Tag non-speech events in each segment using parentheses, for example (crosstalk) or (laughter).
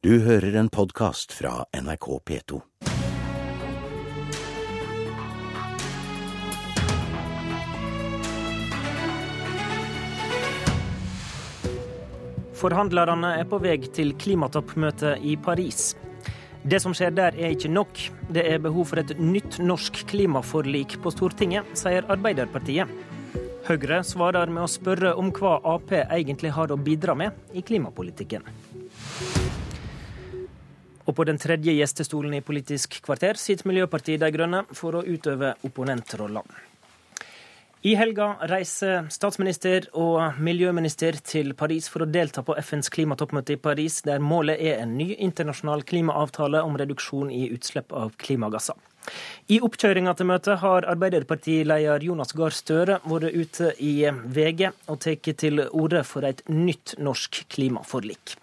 Du hører en podkast fra NRK P2. Forhandlerne er på vei til klimatoppmøtet i Paris. Det som skjer der er ikke nok. Det er behov for et nytt norsk klimaforlik på Stortinget, sier Arbeiderpartiet. Høyre svarer med å spørre om hva Ap egentlig har å bidra med i klimapolitikken. Og på den tredje gjestestolen i Politisk kvarter sitter Miljøpartiet De Grønne for å utøve opponentrolla. I helga reiser statsminister og miljøminister til Paris for å delta på FNs klimatoppmøte i Paris, der målet er en ny internasjonal klimaavtale om reduksjon i utslipp av klimagasser. I oppkjøringa til møtet har Arbeiderpartileder Jonas Gahr Støre vært ute i VG og tatt til orde for et nytt norsk klimaforlik.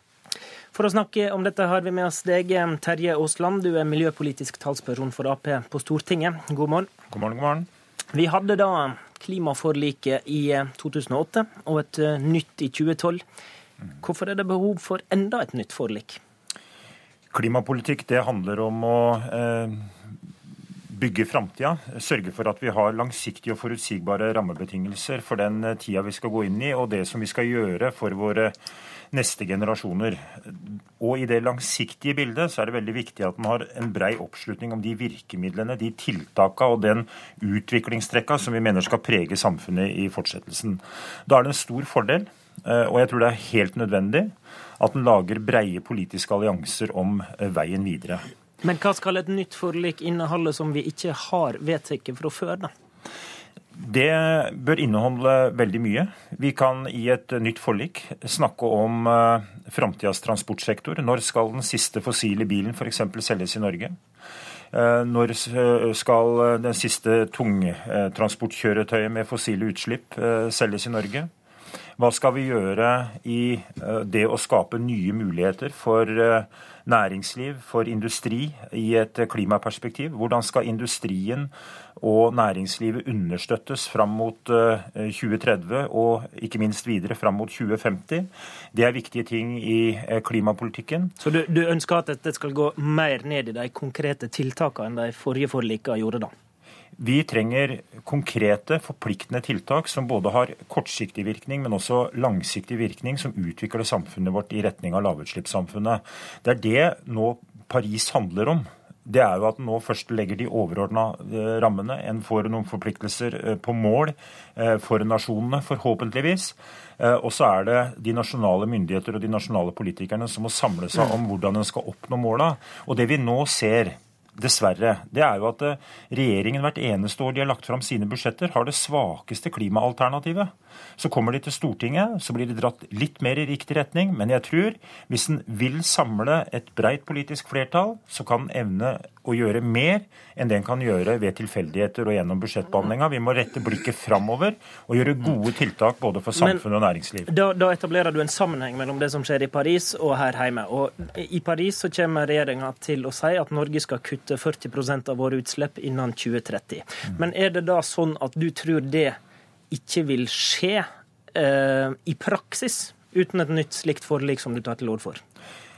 For å snakke om dette har vi med oss deg, Terje Aasland. Du er miljøpolitisk talsperson for Ap på Stortinget. God morgen. God morgen, god morgen. Vi hadde da klimaforliket i 2008 eh, og et eh, nytt i 2012. Hvorfor er det behov for enda et nytt forlik? Klimapolitikk det handler om å eh, bygge framtida. Sørge for at vi har langsiktige og forutsigbare rammebetingelser for den eh, tida vi skal gå inn i, og det som vi skal gjøre for våre neste generasjoner. Og i det langsiktige bildet så er det veldig viktig at man har en brei oppslutning om de virkemidlene, de tiltakene og den utviklingstrekka som vi mener skal prege samfunnet i fortsettelsen. Da er det en stor fordel, eh, og jeg tror det er helt nødvendig, at en lager breie politiske allianser om eh, veien videre. Men hva skal et nytt forlik inneholde som vi ikke har vedtatt fra før, da? Det bør inneholde veldig mye. Vi kan i et nytt forlik snakke om uh, framtidas transportsektor. Når skal den siste fossile bilen f.eks. selges i Norge? Uh, når skal den siste tungtransportkjøretøyet med fossile utslipp selges i Norge? Hva skal vi gjøre i det å skape nye muligheter for næringsliv, for industri i et klimaperspektiv? Hvordan skal industrien og næringslivet understøttes fram mot 2030 eh, og ikke minst videre fram mot 2050. Det er viktige ting i eh, klimapolitikken. Så du, du ønsker at dette skal gå mer ned i de konkrete tiltakene enn de forrige forlikene gjorde, da? Vi trenger konkrete, forpliktende tiltak som både har kortsiktig virkning, men også langsiktig virkning, som utvikler samfunnet vårt i retning av lavutslippssamfunnet. Det er det nå Paris handler om det er jo at nå først legger de overordna eh, rammene. En får noen forpliktelser eh, på mål eh, for nasjonene, forhåpentligvis. Og så er det de nasjonale myndigheter og de nasjonale politikerne som må samle seg om hvordan en skal oppnå måla. Og det vi nå ser, dessverre, det er jo at regjeringen hvert eneste år de har lagt fram sine budsjetter, har det svakeste klimaalternativet. Så kommer de til Stortinget, så blir de dratt litt mer i riktig retning. Men jeg tror hvis en vil samle et breit politisk flertall, så kan en evne å gjøre mer enn det en kan gjøre ved tilfeldigheter og gjennom budsjettbehandlinga. Vi må rette blikket framover og gjøre gode tiltak både for samfunn og næringsliv. Da, da, etablerer du en sammenheng mellom det som skjer i Paris og her hjemme. Og I Paris så kommer regjeringa til å si at Norge skal kutte 40% av våre utslipp innen 2030. Men er det da sånn at du tror det ikke vil skje eh, i praksis uten et nytt slikt forlik som du tar til orde for?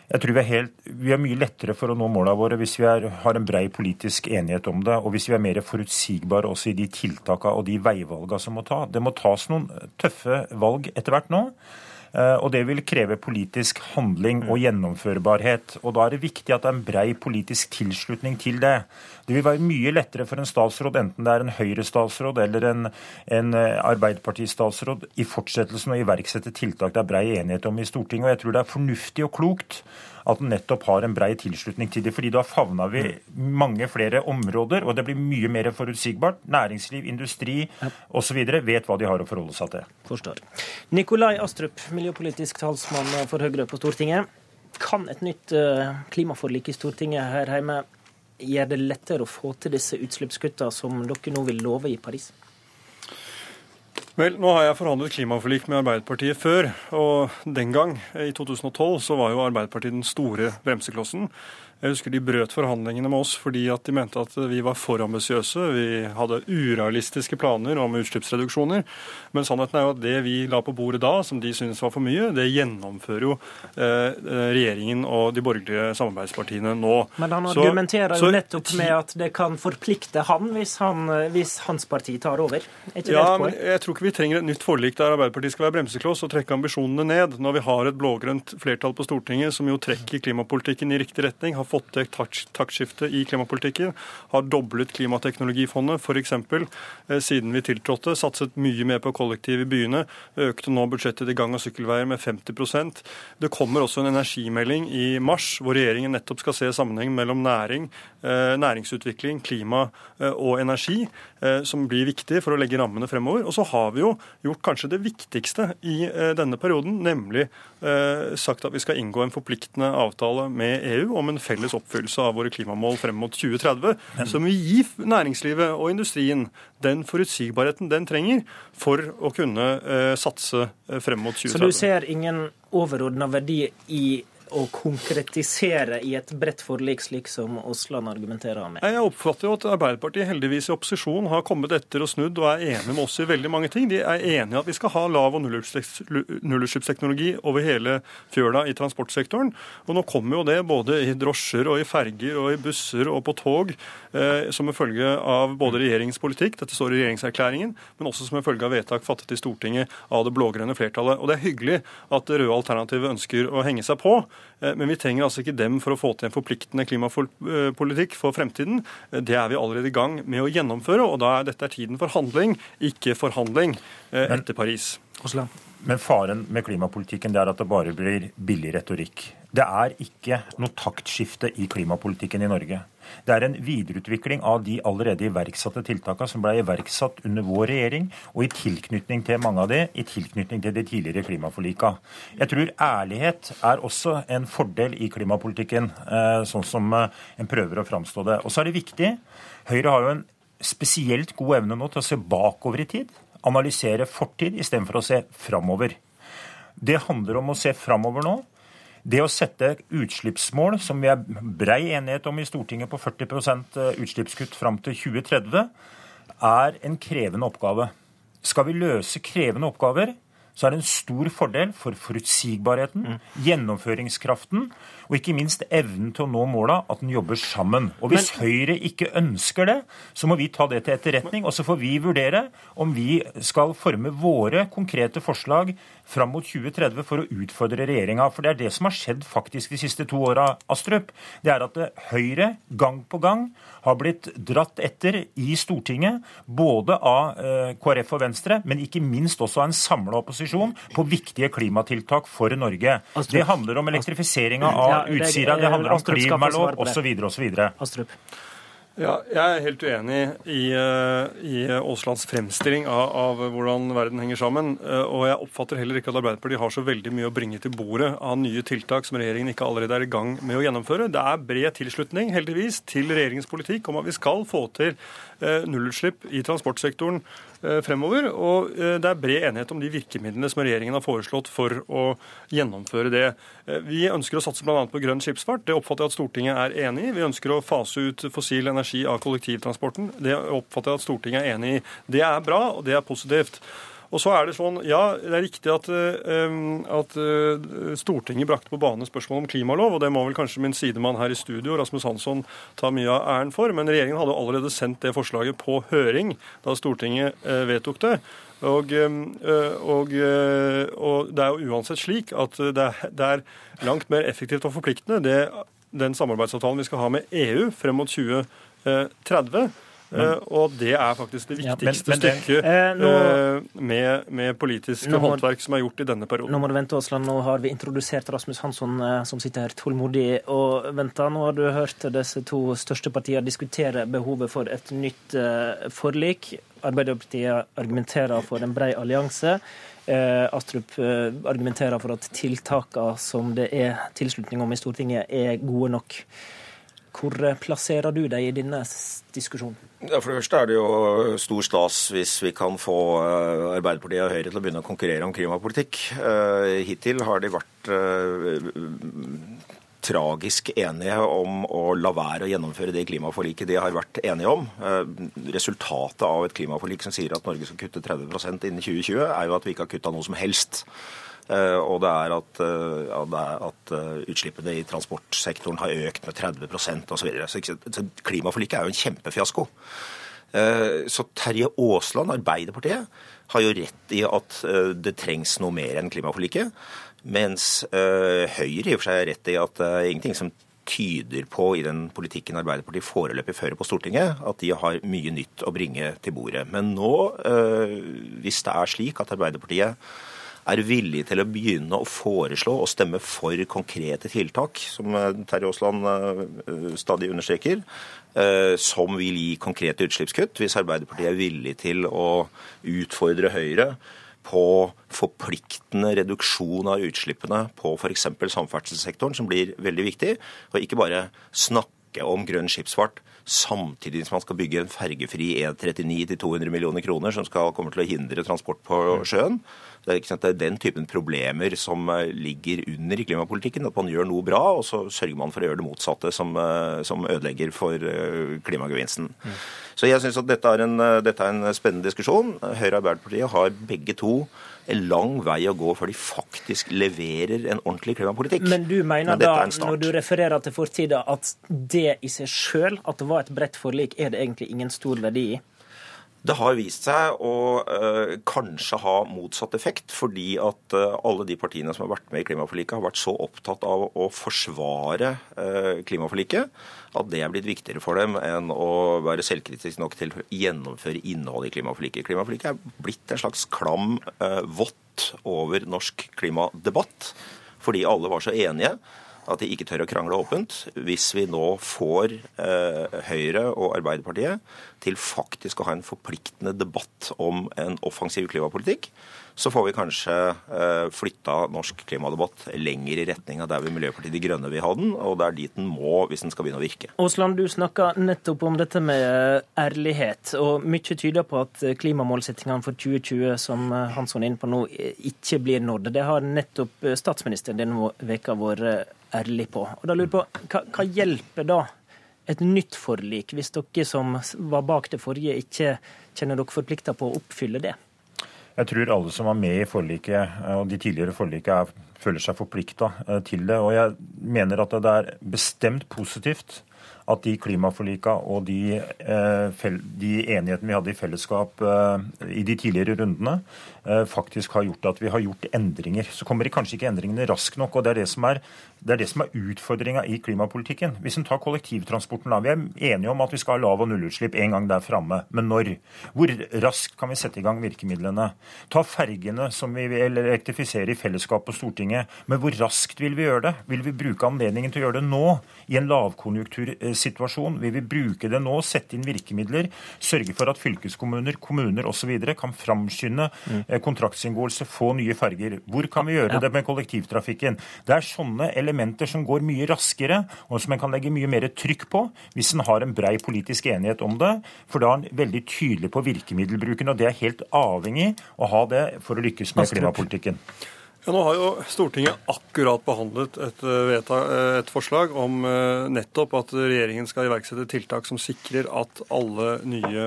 Jeg tror vi er, helt, vi er, mye lettere for å nå målene våre hvis vi er, har en brei politisk enighet om det, og hvis vi er mer forutsigbare også i de tiltakene og de veivalgene som må ta. Det må tas noen tøffe valg etter hvert nå. Eh, og det vil kreve politisk handling og gjennomførbarhet. Og da er det viktig at det er en brei politisk tilslutning til det. Det vil være mye lettere for en statsråd, enten det er en Høyre-statsråd eller en, en eh, Arbeiderparti-statsråd, i fortsettelsen å iverksette tiltak det er brei enighet om i Stortinget. Og jeg tror det er fornuftig og klokt at den nettopp har en brei tilslutning til det. fordi da favner vi mange flere områder, og det blir mye mer forutsigbart. Næringsliv, industri osv. vet hva de har å forholde seg til. Forstår. Nikolai Astrup, miljøpolitisk talsmann for Høyre på Stortinget. Kan et nytt eh, klimaforlik i Stortinget her hjemme gjøre det lettere å få til disse utslippskuttene som dere nå vil love i Paris? Vel, nå har jeg forhandlet klimaforlik med Arbeiderpartiet før. Og den gang, i 2012, så var jo Arbeiderpartiet den store bremseklossen. Jeg husker de brøt forhandlingene med oss fordi at de mente at vi var for ambisiøse. Vi hadde urealistiske planer om utslippsreduksjoner. Men sannheten er jo at det vi la på bordet da, som de syntes var for mye, det gjennomfører jo eh, regjeringen og de borgerlige samarbeidspartiene nå. Men han argumenterer så, jo nettopp med at det kan forplikte han hvis, han, hvis hans parti tar over. ja, men jeg tror ikke vi trenger et nytt forlik der Arbeiderpartiet skal være bremsekloss og trekke ambisjonene ned, når vi har et blå-grønt flertall på Stortinget som jo trekker klimapolitikken i riktig retning, har fått til taktskifte i klimapolitikken, har doblet klimateknologifondet f.eks. Eh, siden vi tiltrådte, satset mye mer på kollektiv i byene, økte nå budsjettet til gang- og sykkelveier med 50% Det kommer også en energimelding i mars, hvor regjeringen nettopp skal se sammenheng mellom næring, eh, næringsutvikling, klima eh, og energi, som blir viktig for å legge rammene fremover. Og så har vi jo gjort kanskje det viktigste i denne perioden, nemlig sagt at vi skal inngå en forpliktende avtale med EU om en felles oppfyllelse av våre klimamål frem mot 2030, som vil gi næringslivet og industrien den forutsigbarheten den trenger for å kunne eh, satse eh, frem mot 2030. Så du ser ingen overordna verdi i å konkretisere i et bredt forlik, slik som Aasland argumenterer med? Jeg oppfatter jo at Arbeiderpartiet heldigvis i opposisjon har kommet etter og snudd og er enige med oss i veldig mange ting. De er enige i at vi skal ha lav- og nullutslippsteknologi over hele fjøla i transportsektoren. Og nå kommer jo det både i drosjer og i ferger og i busser og på tog eh, som en følge av både regjeringens politikk, dette står i regjeringserklæringen, men også som en følge av vedtak fattet i Stortinget av det blå-grønne flertallet. Og det er hyggelig at det røde alternativet ønsker å henge seg på. Eh, men vi trenger altså ikke dem for å få til en forpliktende klimapolitikk for fremtiden. Eh, det er vi allerede i gang med å gjennomføre, og da er dette tiden for handling, ikke forhandling eh, etter Paris. Men faren med klimapolitikken er at det bare blir billig retorikk. Det er ikke noe taktskifte i klimapolitikken i Norge. Det er en videreutvikling av de allerede iverksatte tiltakene som ble iverksatt under vår regjering, og i tilknytning til mange av de, i tilknytning til de tidligere klimaforlika. Jeg tror ærlighet er også en fordel i klimapolitikken, eh, sånn som eh, en prøver å framstå det. Og så er det viktig. Høyre har jo en spesielt god evne nå til å se bakover i tid. Analysere fortid istedenfor å se framover. Det handler om å se framover nå. Det å sette utslippsmål, som vi er brei enighet om i Stortinget på 40 eh, utslippskutt fram til 2030, er en krevende oppgave. Skal vi løse krevende oppgaver, så er det en stor fordel for forutsigbarheten, mm. gjennomføringskraften og ikke minst evnen til å nå måla, at den jobber sammen. Og Hvis Men, Høyre ikke ønsker det, så må vi ta det til etterretning. Og så får vi vurdere om vi skal forme våre konkrete forslag fram mot 2030 for å utfordre regjeringa. For det er det som har skjedd faktisk de siste to åra, Astrup. Det er at Høyre gang på gang har blitt dratt etter i Stortinget, både av eh, KrF og Venstre, men ikke minst også av en samla opposisjon, på viktige klimatiltak for Norge. Astrup. Det handler om elektrifiseringa av Utsira, det handler om klimalov osv. osv. Astrup. Ja, jeg er helt uenig i, eh, i Aaslands fremstilling av, av, hvordan verden henger sammen. Eh, og jeg oppfatter heller ikke at Arbeiderpartiet har så veldig mye å bringe til bordet av nye tiltak som regjeringen ikke allerede er i gang med å gjennomføre. Det er bred tilslutning, heldigvis, til regjeringens politikk om at vi skal få til eh, nullutslipp i transportsektoren Eh, fremover. Og eh, det er bred enighet om de virkemidlene som regjeringen har foreslått for å gjennomføre det. Eh, vi ønsker å satse bl.a. på grønn skipsfart. Det oppfatter jeg at Stortinget er enig i. Vi ønsker å fase ut fossil energi av kollektivtransporten. Det oppfatter jeg at Stortinget er enig i. Det er bra, og det er positivt. Og så er det sånn, ja, det er riktig at, eh, at eh, Stortinget brakte på bane spørsmål om klimalov, og det må vel kanskje min sidemann her i studio, Rasmus Hansson, ta mye av æren for. Men regjeringen hadde allerede sendt det forslaget på høring da Stortinget eh, vedtok det. Og, og, og, det er jo uansett slik at det er langt mer effektivt og forpliktende det, den samarbeidsavtalen vi skal ha med EU frem mot 2030 men, og det er faktisk det viktigste ja, men, men, stykket eh, nå, med, med, politiske må, håndverk som er gjort i denne perioden. Nå må du vente, Aasland. Nå har vi introdusert Rasmus Hansson, eh, som sitter her tålmodig og venter. Nå har du hørt disse to største partiene diskutere behovet for et nytt eh, forlik. Arbeiderpartiet argumenterer for en brei allianse. Eh, Astrup eh, argumenterer for at tiltakene som det er tilslutning om i Stortinget, er gode nok. Hvor plasserer du deg i denne diskusjonen? Ja, for det første er det jo stor stas hvis vi kan få eh, Arbeiderpartiet og Høyre til å begynne å konkurrere om klimapolitikk. Eh, hittil har de vært eh, tragisk enige om å la være å gjennomføre det klimaforliket de har vært enige om. Eh, resultatet av et klimaforlik som sier at Norge skal kutte 30% innen 2020, er jo at vi ikke har kutta noe som helst. Eh, og det er at, ja, det er at utslippene i transportsektoren har økt med 30% osv. Så, så klimaforliket er jo en kjempefiasko. Så Terje Aasland, Arbeiderpartiet, har jo rett i at det trengs noe mer enn klimaforliket. Mens Høyre i og for seg har rett i at det er ingenting som tyder på i den politikken Arbeiderpartiet foreløpig fører på Stortinget, at de har mye nytt å bringe til bordet. Men nå, hvis det er slik at Arbeiderpartiet er villig til å begynne å foreslå og stemme for konkrete tiltak, som øh, Terje Aasland stadig understreker, som vil gi konkrete utslippskutt. Hvis Arbeiderpartiet er villig til å utfordre Høyre på forpliktende reduksjon av utslippene på f.eks. samferdselssektoren, som blir veldig viktig. Og ikke bare snakke om grønn skipsfart samtidig som man skal bygge en fergefri E39 til 200 millioner kroner som skal komme til å hindre transport på sjøen. Det er, sant, det er, den typen problemer som eh, ligger under i klimapolitikken. At man gjør noe bra, og så sørger man for å gjøre det motsatte, som, eh, som ødelegger for eh, klimagevinsten. Mm. Så jeg syns at dette er, en, dette er, en, spennende diskusjon. Høyre og Arbeiderpartiet har begge to en lang vei å gå før de faktisk leverer en ordentlig klimapolitikk. Men du mener Men da, når du refererer til fortida, at det i seg sjøl, at det var et bredt forlik, er det egentlig ingen stor verdi i? Det har vist seg å øh, kanskje ha motsatt effekt, fordi at øh, alle de partiene som har vært med i klimaforliket, har vært så opptatt av å forsvare øh, klimaforliket at det er blitt viktigere for dem enn å være selvkritisk nok til å gjennomføre innholdet i klimaforliket. Klimaforliket er blitt en slags klam vått over norsk klimadebatt, fordi alle var så enige at de ikke tør å krangle åpent. Hvis vi nå får eh, Høyre og Arbeiderpartiet til faktisk å ha en forpliktende debatt om en offensiv klimapolitikk, så får vi kanskje eh, flytta norsk klimadebatt lenger i retning av der vi Miljøpartiet De Grønne vil ha den, og det er dit den må hvis den skal begynne å virke. Aasland, du snakka nettopp om dette med eh, ærlighet, og mye tyder på at klimamålsettingene for 2020 som Hansson er inne på nå, ikke blir nådd. Det har nettopp statsministeren denne veka vært ærlig på. Og da lurer jeg på, hva, hva hjelper da et nytt forlik, hvis dere som var bak det forrige, ikke kjenner dere forplikta på å oppfylle det? Jeg tror alle som var med i forliket og de tidligere forliket, føler seg forplikta eh, til det. Og jeg mener at det er bestemt positivt at de klimaforlika og de, eh, de enighetene vi hadde i fellesskap eh, i de tidligere rundene, eh, faktisk har gjort at vi har gjort endringer. Så kommer kanskje ikke endringene raskt nok. og Det er det som er, det er, er utfordringa i klimapolitikken. Hvis en tar kollektivtransporten, da. Vi er enige om at vi skal ha lav- og nullutslipp en gang der framme. Men når? Hvor raskt kan vi sette i gang virkemidlene? Ta fergene som vi vil elektrifisere i fellesskap på Stortinget. Men hvor raskt vil vi gjøre det? Vil vi bruke anledningen til å gjøre det nå, i en lavkonjunktur? Situasjon. Vi vil bruke det nå, sette inn virkemidler, sørge for at fylkeskommuner, kommuner osv. kan framskynde mm. kontraktsinngåelse, få nye ferger. Hvor kan vi gjøre det med kollektivtrafikken? Det er sånne elementer som går mye raskere, og som en kan legge mye mer trykk på hvis en har en brei politisk enighet om det. For da er en veldig tydelig på virkemiddelbruken, og det er helt avhengig å ha det for å lykkes med klimapolitikken. Ja, nå har jo Stortinget akkurat behandlet et, eh, eh, et, forslag om eh, nettopp at regjeringen skal iverksette tiltak som sikrer at alle nye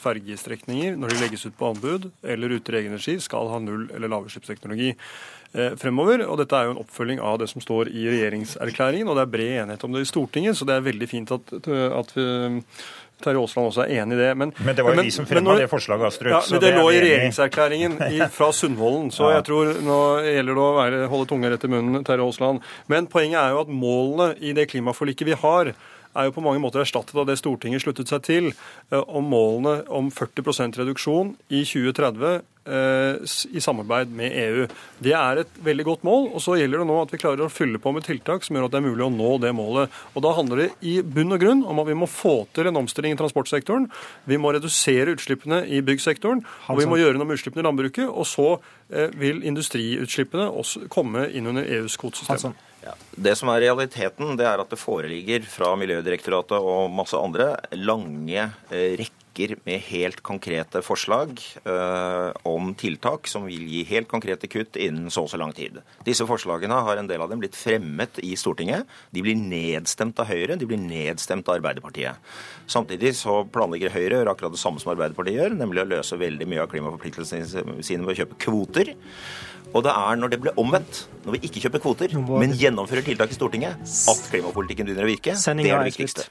fergestrekninger, når de legges ut på anbud eller ute i egen regi, skal ha null- eller lavutslippsteknologi fremover. Og dette er jo en oppfølging av det som står i regjeringserklæringen, og det er bred enighet om det i Stortinget, så det er veldig fint at, at Terje Aasland også er enig i det. Men, men det var jo men, vi som fremma det forslaget, Astrup. Ja, men det, det lå i regjeringserklæringen i, (laughs) fra Sundvolden, så ja. jeg tror nå gjelder det å være, holde tunga rett i munnen, Terje Aasland. Men poenget er jo at målene i det klimaforliket vi har, er jo på mange måter erstattet av det Stortinget sluttet seg til, eh, om målene om 40% reduksjon i 2030 Eh, i samarbeid med EU. Det er et veldig godt mål. og Så gjelder det nå at vi klarer å fylle på med tiltak som gjør at det er mulig å nå det målet. Og Da handler det i bunn og grunn om at vi må få til en omstilling i transportsektoren. Vi må redusere utslippene i byggsektoren, og vi må gjøre noe med utslippene i landbruket. Og så eh, vil industriutslippene også komme inn under EUs kvotesystem. Ja, det som er realiteten, det er at det foreligger fra Miljødirektoratet og masse andre lange eh, rekker virker med helt konkrete forslag eh, om tiltak som vil gi helt konkrete kutt innen så og så lang tid. Disse forslagene har en del av dem blitt fremmet i Stortinget. De blir nedstemt av Høyre, de blir nedstemt av Arbeiderpartiet. Samtidig så planlegger Høyre å gjøre akkurat det samme som Arbeiderpartiet gjør, nemlig å løse veldig mye av klimaforpliktelsene sine ved å kjøpe kvoter. Og det er når det blir omvendt, når vi ikke kjøper kvoter, men gjennomfører tiltak i Stortinget, at klimapolitikken begynner å virke. Det er er det viktigste.